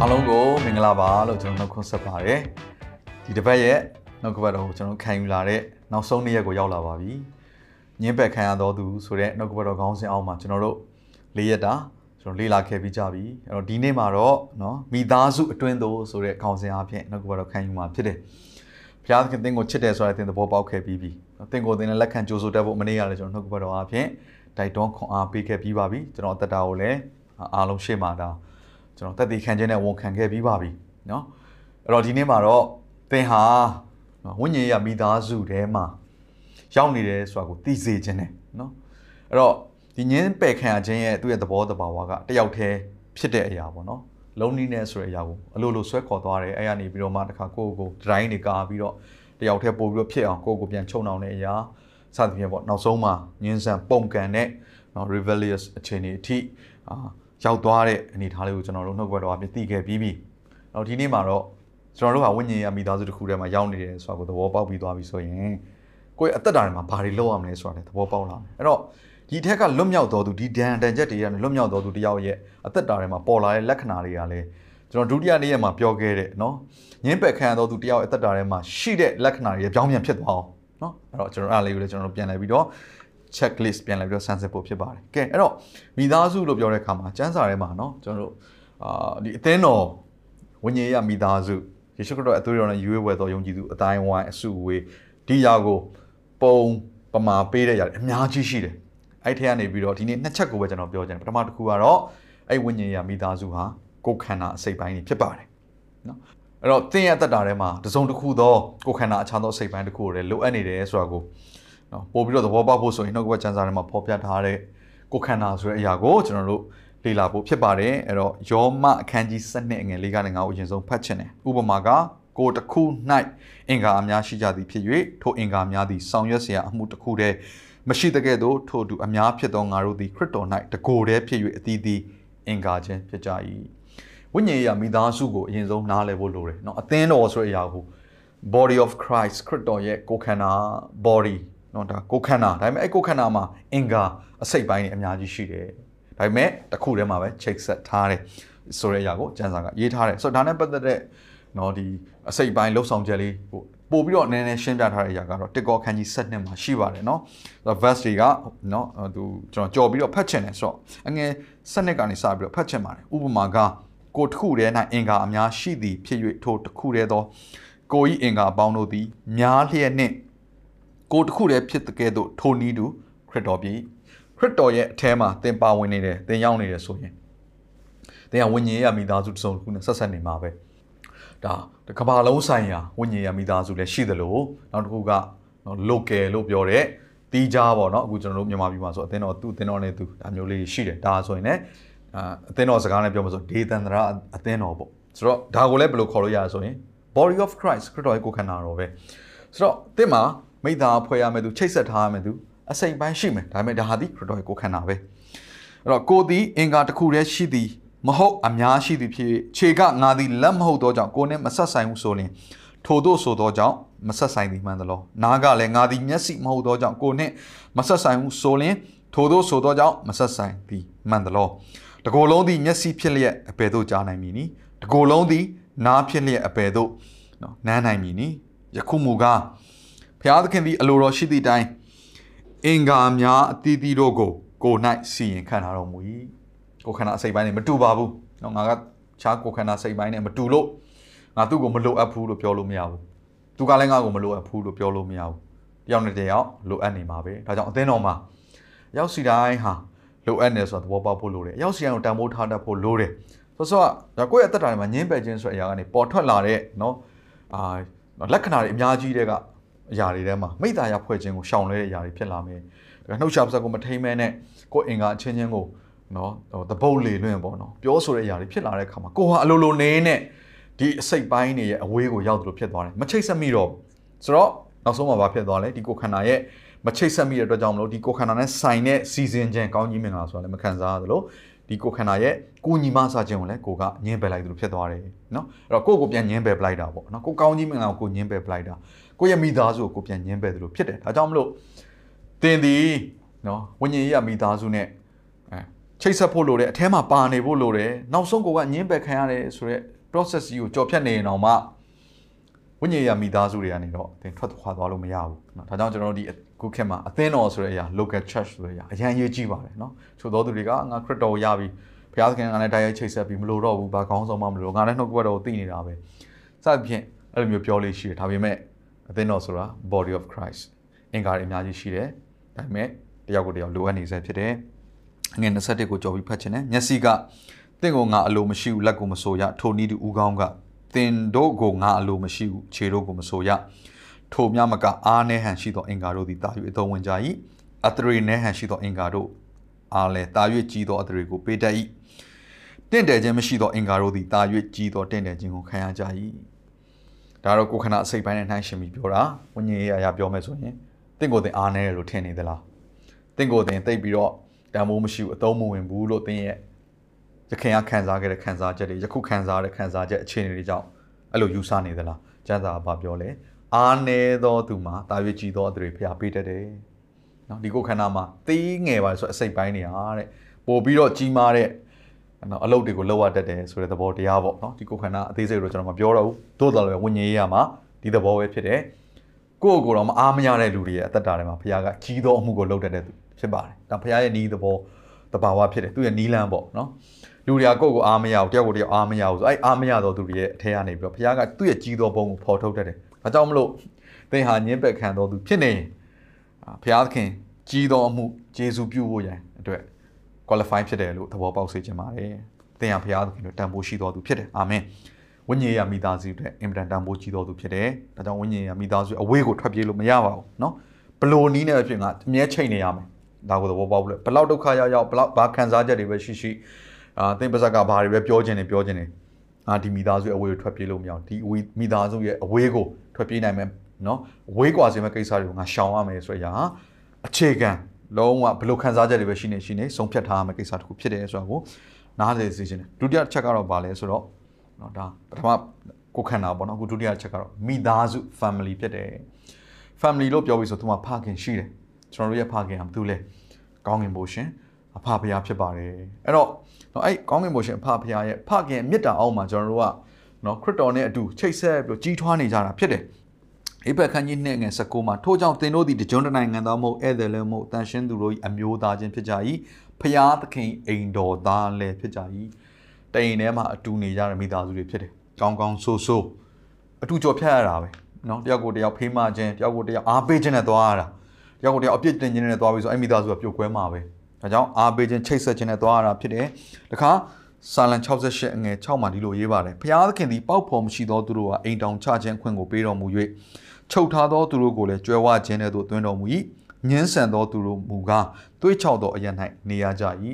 အားလုံးကိုမင်္ဂလာပါလို့ကျွန်တော်နှုတ်ခွန်းဆက်ပါတယ်ဒီတစ်ပတ်ရဲ့နှုတ်ကပတ်တော်ကိုကျွန်တော်ခံယူလာတဲ့နောက်ဆုံးနေ့ရက်ကိုရောက်လာပါပြီညင်းပက်ခံရတော်သူဆိုတဲ့နှုတ်ကပတ်တော်ခေါင်းစဉ်အောက်မှာကျွန်တော်တို့လေးရက်တာကျွန်တော်လေ့လာခဲ့ပြီးကြပြီအဲ့တော့ဒီနေ့မှာတော့เนาะမိသားစုအတွင်းသို့ဆိုတဲ့ခေါင်းစဉ်အဖြစ်နှုတ်ကပတ်တော်ခံယူမှာဖြစ်တယ်ဘုရားသခင်သင်ကိုချစ်တယ်ဆိုတဲ့သင်သဘောပေါက်ခဲ့ပြီးပြီသင်ကိုသင်နဲ့လက်ခံကြိုးဆိုတတ်ဖို့မနေ့ကလည်းကျွန်တော်နှုတ်ကပတ်တော်အဖြစ်တိုက်တွန်းခွန်အားပေးခဲ့ပြီးပါပြီကျွန်တော်အသက်တာကိုလည်းအားလုံးရှေ့မှာဒါ ကျွန်တော်တက်တည်ခံခြင်းနဲ့ဝန်ခံခဲ့ပြီးပါပြီเนาะအဲ့တော့ဒီနေ့မှာတော့သင်ဟာဝိညာဉ်ရမိသားစုထဲမှာရောက်နေတယ်ဆိုတာကိုသိစေခြင်းနဲ့เนาะအဲ့တော့ဒီညင်းပယ်ခံရခြင်းရဲ့သူ့ရဲ့သဘောတဘာဝကတယောက်တည်းဖြစ်တဲ့အရာပေါ့နော်လုံးနီးနဲ့ဆိုတဲ့အရာကိုအလိုလိုဆွဲခေါ်သွားတယ်အဲ့ရနေပြီးတော့မှတခါကိုယ့်ကိုယ်ကိုဒတိုင်းတွေကာပြီးတော့တယောက်တည်းပို့ပြီးတော့ဖြစ်အောင်ကိုယ့်ကိုယ်ပြန်ချုံနှောင်တဲ့အရာစသဖြင့်ပေါ့နောက်ဆုံးမှာညင်းဆန်ပုံကန်တဲ့နော် rebellious အခြေအနေအထိအာ ရောက်သွားတဲ့အနေအထားလေးကိုကျွန်တော်တို့နှုတ်ဘက်တော်အပြည့်သိခဲ့ပြီးပြီ။နောက်ဒီနေ့မှာတော့ကျွန်တော်တို့ကဝိညာဉ်ရမိသားစုတစ်ခုထဲမှာရောက်နေတယ်ဆိုတာကိုသဘောပေါက်ပြီးသွားပြီဆိုရင်ကိုယ့်ရဲ့အသက်တာတွေမှာဘာတွေလုပ်ရမလဲဆိုတာလည်းသဘောပေါက်လာမယ်။အဲ့တော့ဒီထက်ကလွတ်မြောက်တော်သူဒီဒဏ်တန်ချက်တွေကနေလွတ်မြောက်တော်သူတယောက်ရဲ့အသက်တာတွေမှာပေါ်လာတဲ့လက္ခဏာတွေကလည်းကျွန်တော်ဒုတိယနေ့ရက်မှာပြောခဲ့တဲ့နော်ညင်းပယ်ခံရတော်သူတယောက်ရဲ့အသက်တာထဲမှာရှိတဲ့လက္ခဏာတွေပြောင်းပြန်ဖြစ်သွားအောင်နော်အဲ့တော့ကျွန်တော်အားလေးကိုလည်းကျွန်တော်တို့ပြန်လည်ပြီးတော့ checklist ပြန်လည်ပြီးတော့ဆန်းစစ်ဖို့ဖြစ်ပါတယ်။ကဲအဲ့တော့မိသားစုလို့ပြောတဲ့အခါမှာစံစာထဲမှာเนาะကျွန်တော်တို့အာဒီအသင်းတော်ဝိညာဉ်ရမိသားစုယေရှုခရစ်တော်အသွေးတော်နဲ့ရွေးဝယ်တော်ယုံကြည်သူအတိုင်းဝိုင်းအစုအဝေးဒီຢာကိုပုံပမာပေးတဲ့ຢာအများကြီးရှိတယ်။အဲ့ထက်ကနေပြီးတော့ဒီနေ့နှစ်ချက်ကိုပဲကျွန်တော်ပြောချင်တယ်။ပထမတစ်ခုကတော့အဲ့ဝိညာဉ်ရမိသားစုဟာကိုယ်ခန္ဓာအစိတ်ပိုင်းတွေဖြစ်ပါတယ်။နော်အဲ့တော့သင်ရဲ့အသက်တာထဲမှာတစုံတစ်ခုသောကိုယ်ခန္ဓာအခြားသောအစိတ်ပိုင်းတစ်ခုကိုလည်းလိုအပ်နေတယ်ဆိုတာကို နော်ပို့ပြီးတော့သဘောပေါက်ဖို့ဆိုရင်နှုတ်ကပတ်ကျမ်းစာထဲမှာဖော်ပြထားတဲ့ကိုယ်ခန္ဓာဆိုတဲ့အရာကိုကျွန်တော်တို့လေ့လာဖို့ဖြစ်ပါတယ်အဲ့တော့ယောမအခန်းကြီး7အငယ်၄ကနေ9ကိုအရင်ဆုံးဖတ်ချင်တယ်ဥပမာကကိုယ်တစ်ခု၌အင်္ဂါအများရှိကြသည်ဖြစ်၍ထိုအင်္ဂါများသည်ဆောင်ရွက်เสียအမှုတစ်ခုတည်းမရှိတဲ့ကဲ့သို့ထိုသူအများဖြစ်သောငါတို့သည်ခရစ်တော်၌တကိုယ်တည်းဖြစ်၍အသီးသီးအင်္ဂါချင်းဖြစ်ကြ၏ဝိညာဉ်ရေးမိသားစုကိုအရင်ဆုံးနားလည်ဖို့လိုတယ်เนาะအသင်းတော်ဆိုတဲ့အရာကို body of Christ ခရစ်တော်ရဲ့ကိုယ်ခန္ဓာ body နော်ဒါကိုခန္ဓာဒါပေမဲ့အဲ့ကိုခန္ဓာမှာအင်္ဂါအစိတ်ပိုင်းတွေအများကြီးရှိတယ်ဒါပေမဲ့တစ်ခုတည်းမှာပဲချိတ်ဆက်ထားတယ်ဆိုတဲ့အရာကိုကျန်စာကရေးထားတယ်ဆိုတော့ဒါနဲ့ပတ်သက်တဲ့နော်ဒီအစိတ်ပိုင်းလှုပ်ဆောင်ချက်လေးဟိုပို့ပြီးတော့နည်းနည်းရှင်းပြထားတဲ့အရာကတော့တစ်ကောခန်းကြီး7နှစ်မှာရှိပါတယ်နော်ဆိုတော့ verse တွေကနော်သူကျွန်တော်ကြော်ပြီးတော့ဖတ်ချင်တယ်ဆိုတော့အငယ်7နှစ်ကနေစပြီးတော့ဖတ်ချင်ပါတယ်ဥပမာကကိုတစ်ခုတည်း၌အင်္ဂါအများရှိသည်ဖြစ်၍ထိုတစ်ခုတည်းသောကိုဤအင်္ဂါအပေါင်းတို့သည်များလျက်နှင့် ကိုတစ်ခုတည်းဖြစ်တဲ့ကဲ့သို့ထိုနည်းတူခရစ်တော်ပြီခရစ်တော်ရဲ့အထဲမှာသင်ပါဝင်နေတယ်သင်ရောက်နေတယ်ဆိုရင်သင်ကဝိညာဉ်ရေးမိသားစုတစ်စုံတစ်ခုနဲ့ဆက်ဆက်နေမှာပဲဒါကမ္ဘာလုံးဆိုင်ရာဝိညာဉ်ရေးမိသားစုလည်းရှိသလိုနောက်တစ်ခုကနော် local လို့ပြောတဲ့တီးခြားပေါ့နော်အခုကျွန်တော်တို့မြန်မာပြည်မှာဆိုအသင်းတော်သူ့အသင်းတော်နဲ့သူဒါမျိုးလေးရှိတယ်ဒါဆိုရင်လည်းအာအသင်းတော်စကားနဲ့ပြောမှဆိုဒေသန္တရအသင်းတော်ပေါ့ဆိုတော့ဒါကိုလည်းဘယ်လိုခေါ်လို့ရလဲဆိုရင် body of Christ ခရစ်တော်ရဲ့ကိုယ်ခန္ဓာတော်ပဲဆိုတော့အသင်းမှာ မိသားဖွဲ့ရမယ်သူချိတ်ဆက်ထားရမယ်သူအစိမ်ပိုင်းရှိမယ်ဒါပေမဲ့ဒါဟာဒီခရစ်တော်ရဲ့ကိုယ်ခန္ဓာပဲအဲ့တော့ကိုသည်အင်္ဂါတစ်ခုတည်းရှိသည်မဟုတ်အများရှိသည်ဖြစ်ခြေကငါသည်လက်မဟုတ်သောကြောင့်ကိုယ်နဲ့မဆက်ဆိုင်ဘူးဆိုရင်ထို့သောဆိုသောကြောင့်မဆက်ဆိုင်သည်မှန်သလားနားကလည်းငါသည်မျက်စိမဟုတ်သောကြောင့်ကိုယ်နဲ့မဆက်ဆိုင်ဘူးဆိုရင်ထို့သောဆိုသောကြောင့်မဆက်ဆိုင်သည်မှန်သလားတကိုယ်လုံးသည်မျက်စိဖြစ်လျက်အပေတို့ကြားနိုင်မည်နီတကိုယ်လုံးသည်နားဖြစ်လျက်အပေတို့နော်နမ်းနိုင်မည်နီယခုမူကား ဖျားသခင်သည်အလိုတော်ရှိသည့်တိုင်အင်္ဂါများအသီးသီးတို့ကိုကို၌စီရင်ခံထားတော်မူ၏ကိုခန္ဓာအစိတ်ပိုင်းနဲ့မတူပါဘူးเนาะငါကခြားကိုခန္ဓာစိတ်ပိုင်းနဲ့မတူလို့ငါသူ့ကိုမလိုအပ်ဘူးလို့ပြောလို့မရဘူးသူကလည်းငါ့ကိုမလိုအပ်ဘူးလို့ပြောလို့မရဘူးတယောက်နဲ့တယောက်လိုအပ်နေမှာပဲဒါကြောင့်အသင်းတော်မှာရောက်စီတိုင်းဟာလိုအပ်နေဆိုတာသဘောပေါက်ဖို့လိုတယ်ရောက်စီတိုင်းကိုတန်ဖိုးထားတတ်ဖို့လိုတယ်ဆိုတော့ဒါကိုယ့်ရဲ့အသက်တာထဲမှာညင်းပယ်ခြင်းဆိုတဲ့အရာကနေပေါ်ထွက်လာတဲ့เนาะအာလက္ခဏာတွေအများကြီးတဲ့က အရာတွေထဲမှာမိသားရဖွဲ့ခြင်းကိုရှောင်လဲတဲ့အရာတွေဖြစ်လာမယ်။ဒါနှုတ်ရှာပစက်ကိုမထိမ့်မဲနဲ့ကိုယ်အင်္ဂါအချင်းချင်းကိုနော်ဟိုတပုတ်လေလွင့်ပေါ့နော်ပြောဆိုတဲ့အရာတွေဖြစ်လာတဲ့အခါမှာကိုဟာအလိုလိုနေနဲ့ဒီအစိတ်ပိုင်းတွေရဲ့အဝေးကိုရောက်သလိုဖြစ်သွားတယ်မချိတ်ဆက်မိတော့ဘူးဆိုတော့နောက်ဆုံးမှာဘာဖြစ်သွားလဲဒီကိုခန္ဓာရဲ့မချိတ်ဆက်မိတဲ့အတွက်ကြောင့်မလို့ဒီကိုခန္ဓာနဲ့ဆိုင်တဲ့စီစဉ်ခြင်းကောင်းကြီးမင်္ဂလာဆိုတာလည်းမခံစားရသလို ဒီကိုခန္ဓာရဲ့ကိုညီမဆာခြင်းကိုလည်းကိုကညင်းပယ်လိုက်သလိုဖြစ်သွားတယ်နော်အဲ့တော့ကိုကိုပြန်ညင်းပယ်ပလိုက်တာပေါ့နော်ကိုကောင်းကြီးမင်္ဂလာကိုကိုညင်းပယ်ပလိုက်တာကိုရဲ့မိသားစုကိုကိုပြန်ညင်းပယ်သလိုဖြစ်တယ်ဒါကြောင့်မလို့တင်ဒီနော်ဝိညာဉ်ရေးရမိသားစုနဲ့အဲချိတ်ဆက်ဖို့လိုတယ်အထဲမှာပါနေဖို့လိုတယ်နောက်ဆုံးကိုကညင်းပယ်ခံရတယ်ဆိုတော့ process ကြီးကိုကြော်ဖြတ်နေရင်တော့မှဝိညာဉ်ရေးရမိသားစုတွေကနေတော့တင်ထွက်ခွာသွားလို့မရဘူးနော်ဒါကြောင့်ကျွန်တော်တို့ဒီ ခုခေတ်မှာအသင်းတော်ဆိုတဲ့အရာ local church ဆိုတဲ့အရာအရန်ရေးကြီးပါတယ်နော်ချို့တော်သူတွေကငါခရစ်တော်ကိုရပြီဘုရားသခင်ကလည်းတရားချိတ်ဆက်ပြီးမလို့တော့ဘူးဘာကောင်းဆုံးမှမလို့ငါလည်းနှုတ်ကပတ်တော်ကိုသိနေတာပဲစသဖြင့်အဲ့လိုမျိုးပြောလေးရှိတယ်ဒါပေမဲ့အသင်းတော်ဆိုတာ body of Christ အင်္ဂါတွေအများကြီးရှိတယ်ဒါပေမဲ့တယောက်ကိုတယောက်လိုအပ်နေဆဲဖြစ်တယ်ငွေ21ကိုကြော်ပြီးဖတ်ခြင်းနဲ့မျက်စိကတင့်ကိုငါအလိုမရှိဘူးလက်ကိုမဆိုရထိုနည်းတူဦးကောင်းကတင်တို့ကိုငါအလိုမရှိဘူးခြေတို့ကိုမဆိုရ ထိုမြမကအားနှဲဟန်ရှိသောအင်္ဂါတို့သည်တာ၍အသုံးဝင်ကြ၏အသရေနှဲဟန်ရှိသောအင်္ဂါတို့အားလည်းတာ၍ကြီးသောအသရေကိုပေးတတ်၏တင့်တယ်ခြင်းမရှိသောအင်္ဂါတို့သည်တာ၍ကြီးသောတင့်တယ်ခြင်းကိုခံရကြ၏ဒါတော့ကိုခဏအစိတ်ပိုင်းနဲ့နှိုင်းရှင်ပြီးပြောတာဝိညာဉ်ရေးအရာပြောမယ်ဆိုရင်တင့်ကိုယ်တင်အားနှဲတယ်လို့ထင်နေသလားတင့်ကိုယ်တင်တိတ်ပြီးတော့တန်ဖိုးမရှိဘူးအသုံးမဝင်ဘူးလို့တင်းရဲ့ရခင်ကခံစားခဲ့တဲ့ခံစားချက်တွေယခုခံစားရတဲ့ခံစားချက်အခြေအနေတွေကြောင့်အဲ့လိုယူဆနေသလားကျမ်းစာကပြောလဲ အားနေသောသူမှာတာ၍ကြည်သောအတွေဖျားပေးတတ်တယ်နော်ဒီကိုခန္ဓာမှာသေးငယ်ပါဆိုအစိတ်ပိုင်းနေရတဲ့ပို့ပြီးတော့ကြီးမားတဲ့နော်အလုပ်တွေကိုလောက်ရတတ်တယ်ဆိုတဲ့သဘောတရားပေါ့နော်ဒီကိုခန္ဓာအသေးစိတ်တော့ကျွန်တော်မပြောတော့ဘူးသို့တော်လည်းဝိညာဉ်ရေးရမှာဒီသဘောပဲဖြစ်တယ်ကိုယ့်ကိုယ်တော့မအားမရတဲ့လူတွေရဲ့အသက်တာတွေမှာဘုရားကကြီးသောအမှုကိုလုပ်တတ်တဲ့သူဖြစ်ပါတယ်ဒါဘုရားရဲ့ဤသဘောတဘာဝဖြစ်တယ်သူရဲ့နီးလန်းပေါ့နော်လူတွေကကိုယ့်ကိုအားမရဘူးတယောက်ကိုတယောက်အားမရဘူးဆိုအဲ့အားမရတော့သူတွေရဲ့အထက်ကနေပြီးတော့ဘုရားကသူ့ရဲ့ကြီးသောဘုံကိုဖော်ထုတ်တတ်တယ် ။ဒါကြောင့်မလို့သင်ဟာညှင်းပယ်ခံတော်သူဖြစ်နေဘုရားသခင်ကြီးတော်အမှုယေရှုပြုဖို့ရန်အတွက် qualify ဖြစ်တယ်လို့သဘောပေါက်စေချင်ပါတယ်။သင်ဟာဘုရားသခင်တို့တန်ဖိုးရှိတော်သူဖြစ်တယ်။အာမင်။ဝိညာဉ်ရမိသားစုအတွက်အင်ပဒန်တန်ဖိုးကြီးတော်သူဖြစ်တယ်။ဒါကြောင့်ဝိညာဉ်ရမိသားစုအဝေးကိုထွက်ပြေးလို့မရပါဘူးနော်။ဘလို့နီးနေတဲ့အဖြစ်ကအမြဲချိန်နေရမယ်။ဒါကိုသဘောပေါက်လို့ဘလောက်ဒုက္ခရောက်ရောက်ဘလောက်ဘာခံစားချက်တွေပဲရှိရှိအာသင်ပါဇက်ကဘာတွေပဲပြောခြင်းနေပြောခြင်းနေ အာဒီမိသားစုအဝေးကိုထွက်ပြေးလို့မရအောင်ဒီအဝေးမိသားစုရဲ့အဝေးကိုထွက်ပြေးနိုင်မယ်နော်အဝေးကွာစေမဲ့ကိစ္စတွေကိုငါရှောင်ရမယ်ဆိုရဟာအခြေခံလုံးဝဘလို့ခန်းစားချက်တွေပဲရှိနေရှိနေဆုံးဖြတ်ထားရမယ့်ကိစ္စတစ်ခုဖြစ်တယ်ဆိုတာကိုနားလည်စေချင်တယ်ဒုတိယချက်ကတော့ဗာလဲဆိုတော့နော်ဒါပထမကိုခန္ဓာပေါ့နော်အခုဒုတိယချက်ကတော့မိသားစု family ဖြစ်တယ် family လို့ပြောပြီးဆိုသူမှာဖခင်ရှိတယ်ကျွန်တော်တို့ရဲ့ဖခင်ကဘာတူလဲကောင်းငင်ဘိုးရှင် အဖဖရားဖြစ်ပါတယ်အဲ့တော့နော်အဲ့ကောင်းကင်ဘုရှင်အဖဖရားရဲ့ဖခင်မေတ္တာအောက်မှာကျွန်တော်တို့ကနော်ခရစ်တော်နဲ့အတူချိတ်ဆက်ပြီးကြီးထွားနေကြတာဖြစ်တယ်အိဘက်ခန်းကြီးနှစ်ငယ်19မှာထို့ကြောင့်သင်တို့သည်တကြွတဲ့နိုင်ငံသားမဟုတ်ဧည့်သည်လည်းမဟုတ်တန်ရှင်းသူတို့၏အမျိုးသားချင်းဖြစ်ကြ၏ဖျားသခင်အိမ်တော်သားလည်းဖြစ်ကြ၏တိမ်ထဲမှာအတူနေကြတဲ့မိသားစုတွေဖြစ်တယ်ကောင်းကောင်းဆိုးဆိုးအတူကြော်ဖြတ်ရတာပဲနော်တယောက်ကိုတယောက်ဖေးမခြင်းတယောက်ကိုတယောက်အားပေးခြင်းနဲ့သွားရတာတယောက်ကိုတယောက်အပြစ်တင်ခြင်းနဲ့သွားပြီးဆိုအဲ့မိသားစုကပြုတ်ကွဲမှာပဲ ဒါကြောင့်အားပေးခြင်းချိတ်ဆက်ခြင်းနဲ့သွားရတာဖြစ်တယ်တခါစာလံ68အငယ်6မှာဒီလိုရေးပါတယ်ဘုရားသခင်သည်ပေါက်ဖော်မရှိသောသူတို့ကအိမ်တောင်ချခြင်းခွင့်ကိုပေးတော်မူ၍ချုပ်ထားသောသူတို့ကိုလည်းကြွယ်ဝခြင်းနဲ့သို့သွင်းတော်မူ၏ညှင်းဆန်သောသူတို့မူကားသွေးချောက်သောအရ၌နေရကြ၏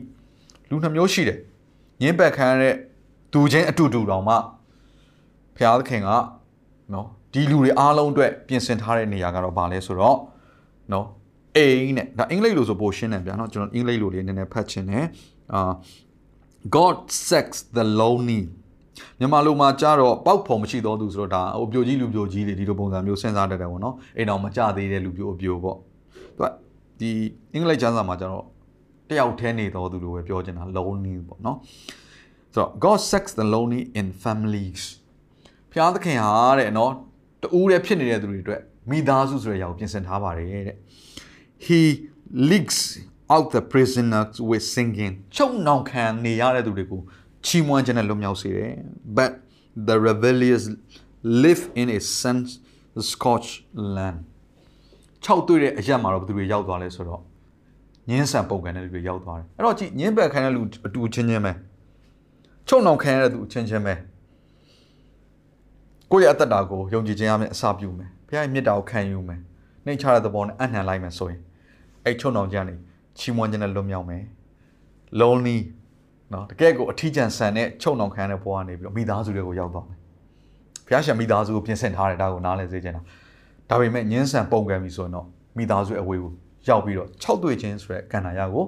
လူနှမျိုးရှိတယ်ညင်းပက်ခံရတဲ့သူချင်းအတူတူတောင်မှဘုရားသခင်ကနော်ဒီလူတွေအားလုံးအတွက်ပြင်ဆင်ထားတဲ့နေရာကတော့ဘာလဲဆိုတော့နော် အိမ်နဲ့ဒါအင်္ဂလိပ်လိုဆိုပိုရှင်းတယ်ဗျာနော်ကျွန်တော်အင်္ဂလိပ်လိုလေးနည်းနည်းဖတ်ချင်တယ်အာ God sex the lonely မြန်မာလိုမှာကြတော့ပေါက်ဖော်မရှိတော့သူဆိုတော့ဒါဟိုပြိုကြီးလူပြိုကြီးတွေဒီလိုပုံစံမျိုးစဉ်းစားတတ်တယ်ပေါ့နော်အိမ်တော်မကြသေးတဲ့လူပြိုအပြိုပေါ့သူကဒီအင်္ဂလိပ်ကျမ်းစာမှာကျတော့တယောက်တည်းနေတော်သူလိုပဲပြောချင်တာ lonely ပေါ့နော်ဆိုတော့ God sex the lonely in families ဖျားသခင်ဟာတဲ့နော်တူးတဲ့ဖြစ်နေတဲ့သူတွေအတွက်မိသားစုဆိုတဲ့အရာကိုပြင်ဆင်ထားပါတယ်တဲ့ he leaks out the prisoners with singing ချုပ်နှောင်ခံနေရတဲ့သူတွေကိုချီးမွမ်းခြင်းနဲ့လွတ်မြောက်စေတယ် but the rebellious live in a sense scorched land ၆တွေ့တဲ့အရက်မှာတော့ဘယ်သူတွေရောက်သွားလဲဆိုတော့ညင်းဆန်ပုံကန်တဲ့လူတွေရောက်သွားတယ်အဲ့တော့ကြည့်ညင်းပက်ခံတဲ့လူအတူချင်းချင်းပဲချုပ်နှောင်ခံရတဲ့သူအချင်းချင်းပဲကိုယ့်ရဲ့အသက်တာကိုယုံကြည်ခြင်းအမြဲအစာပြုမယ်ဘုရားရဲ့မြတ်တာကိုခံယူမယ်နှိမ့်ချတဲ့သဘောနဲ့အနှံလိုက်မယ်ဆိုရင် အဲ့ချုံအောင်ကြနေချီးမွမ်းခြင်းနဲ့လွတ်မြောက်မယ် lonely နော်တကယ်ကိုအထီးကျန်ဆန်တဲ့ချုပ်နှောင်ခံတဲ့ဘဝကနေပြီးတော့မိသားစုတွေကိုရောက်သွားမယ်ဖျားရှင်မိသားစုကိုပြင်ဆင်ထားတယ်ဒါကိုနားလည်စေချင်တာဒါပေမဲ့ညင်းဆန်ပုံကံပြီဆိုရင်တော့မိသားစုအဝေးကိုရောက်ပြီးတော့၆တွေ့ချင်းဆိုတဲ့ကန္နာရကို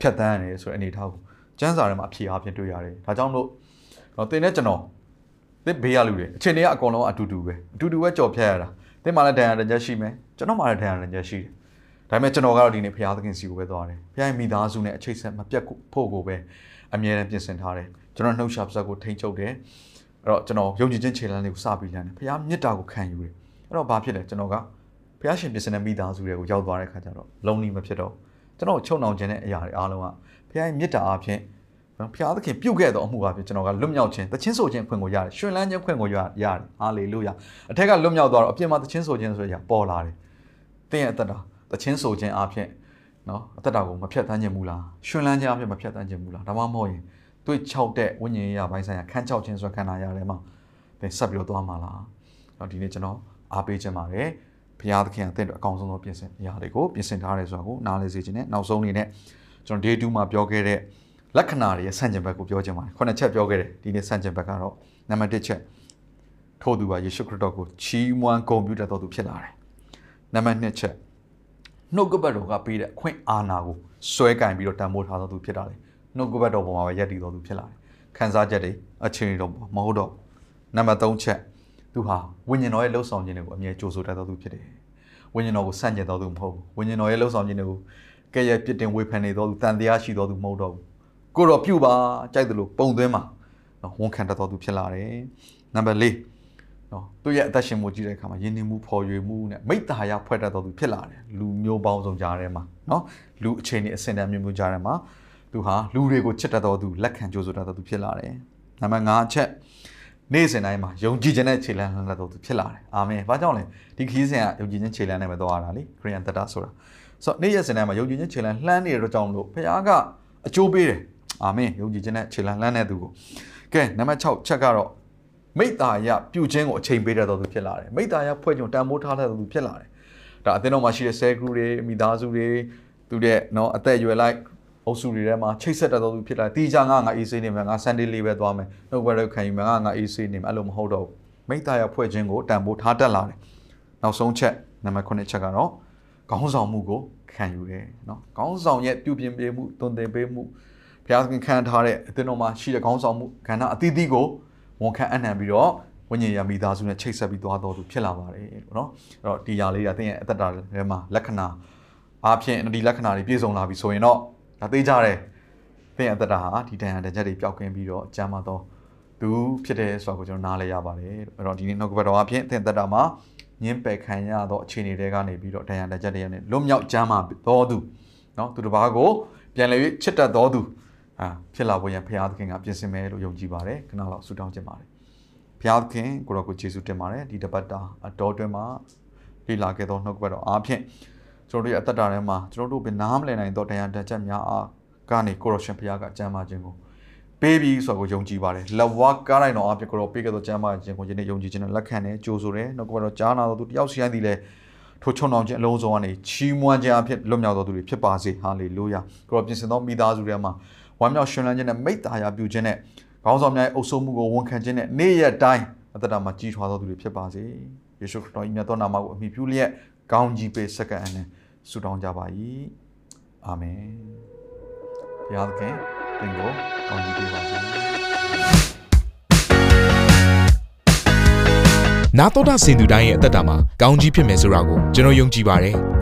ဖြတ်တန်းရတယ်ဆိုတဲ့အနေအထားကိုကျန်းစာထဲမှာအဖြေအပြင်တွေ့ရတယ်ဒါကြောင့်လို့တော့တင်တဲ့ကျွန်တော်သစ်ဘေးရလူတွေအချိန်တွေကအကုန်လုံးအတူတူပဲအတူတူပဲကြော်ဖြတ်ရတာသင်မှလည်းဒဏ်ရာတကြရှိမယ်ကျွန်တော်မှလည်းဒဏ်ရာတကြရှိတယ် ဒါပေမဲ့ကျွန်တော်ကတော့ဒီနေ့ဖရာသခင်စီကိုပဲသွားတယ်ဖရာရဲ့မိသားစုနဲ့အချိတ်ဆက်မပြတ်ဖို့ကိုပဲအမြဲတမ်းပြင်ဆင်ထားတယ်ကျွန်တော်နှုတ်ရှာပါဇက်ကိုထိန်းချုပ်တယ်အဲ့တော့ကျွန်တော်ယုံကြည်ခြင်းခြေလှမ်းလေးကိုစပြီးလမ်းတယ်ဖရာမေတ္တာကိုခံယူတယ်အဲ့တော့ဘာဖြစ်လဲကျွန်တော်ကဖရာရှင်ပြင်ဆင်တဲ့မိသားစုတွေကိုရောက်သွားတဲ့ခါကျတော့လုံးနီးမဖြစ်တော့ကျွန်တော်ချုံနှောင်ခြင်းတဲ့အရာတွေအားလုံးကဖရာရဲ့မေတ္တာအားဖြင့်ဖရာသခင်ပြုတ်ခဲ့သောအမှုအပြင်ကျွန်တော်ကလွတ်မြောက်ခြင်းတခြင်းဆိုခြင်းဖွင့်ကိုရတယ်ရှင်လန်းခြင်းဖွင့်ကိုရတယ်ဟာလေလုယာအထက်ကလွတ်မြောက်သွားတော့အပြင်မှာတခြင်းဆိုခြင်းဆိုရပေါ်လာတယ်တင်းရဲ့အသက်တာ တခြင်းဆိုခြင်းအပြင်နော်အသက်တာကိုမဖြတ်တန်းခြင်းမူလားရှင်လန်းခြင်းအပြင်မဖြတ်တန်းခြင်းမူလားဒါမှမဟုတ်ရင်တွေ့ချောက်တဲ့ဝိညာဉ်ရေးရာဘိုင်းဆိုင်ရာခန်းချောက်ခြင်းဆိုခန္ဓာရတယ်မှာသင်ဆက်ပြီးတော့သွားမှာလားတော့ဒီနေ့ကျွန်တော်အားပေးခြင်းပါတယ်ဘုရားသခင်အသင်တို့အကောင်းဆုံးသောပြင်ဆင်အရာတွေကိုပြင်ဆင်ထားတယ်ဆိုတာကိုနားလည်စေခြင်းနဲ့နောက်ဆုံးအနေနဲ့ကျွန်တော် day 2မှာပြောခဲ့တဲ့လက္ခဏာတွေရဲ့ဆန့်ကျင်ဘက်ကိုပြောခြင်းပါတယ်ခုနှစ်ချက်ပြောခဲ့တယ်ဒီနေ့ဆန့်ကျင်ဘက်ကတော့နံပါတ်1ချက်ထို့သူပါယေရှုခရစ်တော်ကိုချီးမွမ်းဂုဏ်ပြုတတ်တော်သူဖြစ်လာတယ်နံပါတ်2ချက် နှုတ်ကပတ်တော်ကပေးတဲ့အခွင့်အာဏာကိုစွဲကင်ပြီးတော့တန်ဖိုးထားတော်သူဖြစ်လာတယ်နှုတ်ကပတ်တော်ပေါ်မှာပဲယက်တည်တော်သူဖြစ်လာတယ်ခံစားချက်တွေအခြေအနေတော့မဟုတ်တော့နံပါတ်3ချက်သူဟာဝိညာဉ်တော်ရဲ့လှုပ်ဆောင်ခြင်းတွေကိုအမြဲကြိုးဆိုတတ်တော်သူဖြစ်တယ်ဝိညာဉ်တော်ကိုဆန့်ကျင်တော်သူမဟုတ်ဘူးဝိညာဉ်တော်ရဲ့လှုပ်ဆောင်ခြင်းတွေကိုကဲ့ရဲ့ပြစ်တင်ဝေဖန်နေတော်သူတန်တရားရှိတော်သူမဟုတ်တော့ဘူးကိုတော့ပြုတ်ပါကြိုက်တယ်လို့ပုံသွင်းမှာနော်ဝန်ခံတတ်တော်သူဖြစ်လာတယ်နံပါတ်4 နော်သူ့ရဲ့အသက်ရှင်မှုကြည့်တဲ့အခါမှာယဉ်နေမှုဖော်ရွေမှုနဲ့မိတ္တာရဖွဲ့တတ်တော်သူဖြစ်လာတယ်လူမျိုးပေါင်းစုံကြားထဲမှာနော်လူအခြေအနေအဆင့်တန်းမျိုးမျိုးကြားထဲမှာသူဟာလူတွေကိုချစ်တတ်တော်သူလက်ခံကြိုးဆိုတတ်တော်သူဖြစ်လာတယ်နံပါတ်5အချက်နေ့စဉ်တိုင်းမှာယုံကြည်ခြင်းနဲ့ခြေလှမ်းလှမ်းတတ်တော်သူဖြစ်လာတယ်အာမင်ဘာကြောင့်လဲဒီခရီးစဉ်ကယုံကြည်ခြင်းခြေလှမ်းနဲ့ပဲသွားရတာလေခရိယန်တတဆိုတာဆိုတော့နေ့ရက်စဉ်တိုင်းမှာယုံကြည်ခြင်းခြေလှမ်းလှမ်းနေတဲ့ကြောင့်လို့ဖခင်ကအကျိုးပေးတယ်အာမင်ယုံကြည်ခြင်းနဲ့ခြေလှမ်းလှမ်းတဲ့သူကိုကဲနံပါတ်6ချက်ကတော့ မိတ္တာယပြုခြင်းကိုအချိန်ပေးတတ်တော်သူဖြစ်လာတယ်မိတ္တာယဖွဲ့ကြုံတန်ဖိုးထားတတ်တော်သူဖြစ်လာတယ်ဒါအသင်းတော်မှာရှိတဲ့ဆဲဂရုတွေမိသားစုတွေသူတဲ့နော်အသက်အရွယ်လိုက်အုပ်စုတွေထဲမှာချိတ်ဆက်တတ်တော်သူဖြစ်လာတယ်တီချာငါငါအေးဆေးနေမယ်ငါဆန်ဒေးလေးပဲသွားမယ်နှုတ်ဘရက်ခံယူမယ်ငါငါအေးဆေးနေမယ်အဲ့လိုမဟုတ်တော့ဘူးမိတ္တာယဖွဲ့ခြင်းကိုတန်ဖိုးထားတတ်လာတယ်နောက်ဆုံးချက်နံပါတ်9ချက်ကတော့ခေါင်းဆောင်မှုကိုခံယူတယ်နော်ခေါင်းဆောင်ရဲ့ပြုပြင်ပေးမှုတုံ့တင်ပေးမှုဘုရားသခင်ခံထားတဲ့အသင်းတော်မှာရှိတဲ့ခေါင်းဆောင်မှုကဏ္ဍအသီးသီးကို ဝန်ခံအနှံပြီးတော့ဝိညာဉ်ရမိသားစုနဲ့ချိတ်ဆက်ပြီးသွားတော်သူဖြစ်လာပါတယ်ပေါ့နော်အဲ့တော့ဒီຢာလေးကသင်ရဲ့အသက်တာထဲမှာလက္ခဏာအားဖြင့်ဒီလက္ခဏာတွေပြည့်စုံလာပြီဆိုရင်တော့ဒါသိကြတယ်သင်ရဲ့အသက်တာဟာဒီတန်ရတဲ့ချက်တွေပျောက်ကင်းပြီးတော့အကျမ်းမသောသူဖြစ်တယ်ဆိုတာကိုကျွန်တော်နားလည်ရပါတယ်အဲ့တော့ဒီနေ့နောက်ကဘတော်အားဖြင့်သင်သက်တာမှာညင်းပယ်ခံရသောအခြေအနေတွေကနေပြီးတော့တန်ရတဲ့ချက်တွေကနေလွတ်မြောက်ကျမ်းမတော်သူနော်သူတစ်ပါးကိုပြန်လည်၍ချစ်တတ်တော်သူ အာဖြစ်လာဖို့ရန်ဘုရားသခင်ကပြင်ဆင်မယ်လို့ယုံကြည်ပါတယ်ခဏလောက်ဆုတောင်းခြင်းပါတယ်ဘုရားသခင်ကိုရောကိုယေရှုတင်ပါတယ်ဒီတပတ်တာအတော်တွင်မှာလေ့လာခဲ့သောနှုတ်ကပတ်တော်အားဖြင့်ကျွန်တော်တို့ရဲ့အသက်တာထဲမှာကျွန်တော်တို့ဘယ်နားမလည်နိုင်သောတရားတန်ချက်များအားကနေကိုရရှင်ဘုရားကကြံပါခြင်းကိုပေးပြီးဆိုတော့ယုံကြည်ပါတယ်လက်ဝါးကားလိုက်တော့အပြစ်ကိုတော့ပေးခဲ့သောကြမ်းပါခြင်းကိုယနေ့ယုံကြည်ခြင်းနဲ့လက်ခံတယ်ကြိုးဆိုတယ်နှုတ်ကပတ်တော်ကြားနာတော်သူတယောက်စီတိုင်းသည်လည်းထိုချုံအောင်ခြင်းအလုံးစုံကနေချီးမွမ်းခြင်းအဖြစ်လွတ်မြောက်တော်သူတွေဖြစ်ပါစေဟာလေလုယာကိုရောပြင်ဆင်သောမိသားစုတွေမှာ ဝမ်းမြောက်ရှင်လန်းခြင်းနဲ့မိတ္တာယာပြုခြင်းနဲ့ခေါင်းဆောင်များရဲ့အုပ်စိုးမှုကိုဝန်ခံခြင်းနဲ့နေ့ရက်တိုင်းအသက်တာမှာကြီးထွားသောသူတွေဖြစ်ပါစေယေရှုခရစ်တော်၏မြတ်သောနာမကိုအမိပြုလျက်ကောင်းကြီးပေးစက္ကန့်နဲ့ဆုတောင်းကြပါ၏အာမင်ဘုရားသခင်သင်ကိုကောင်းကြီးပေးပါစေနာတော်တာစင်သူတိုင်းရဲ့အသက်တာမှာကောင်းကြီးဖြစ်မယ်ဆိုတာကိုကျွန်တော်ယုံကြည်ပါတယ်။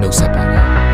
နှုတ်ဆက်ပါတယ်။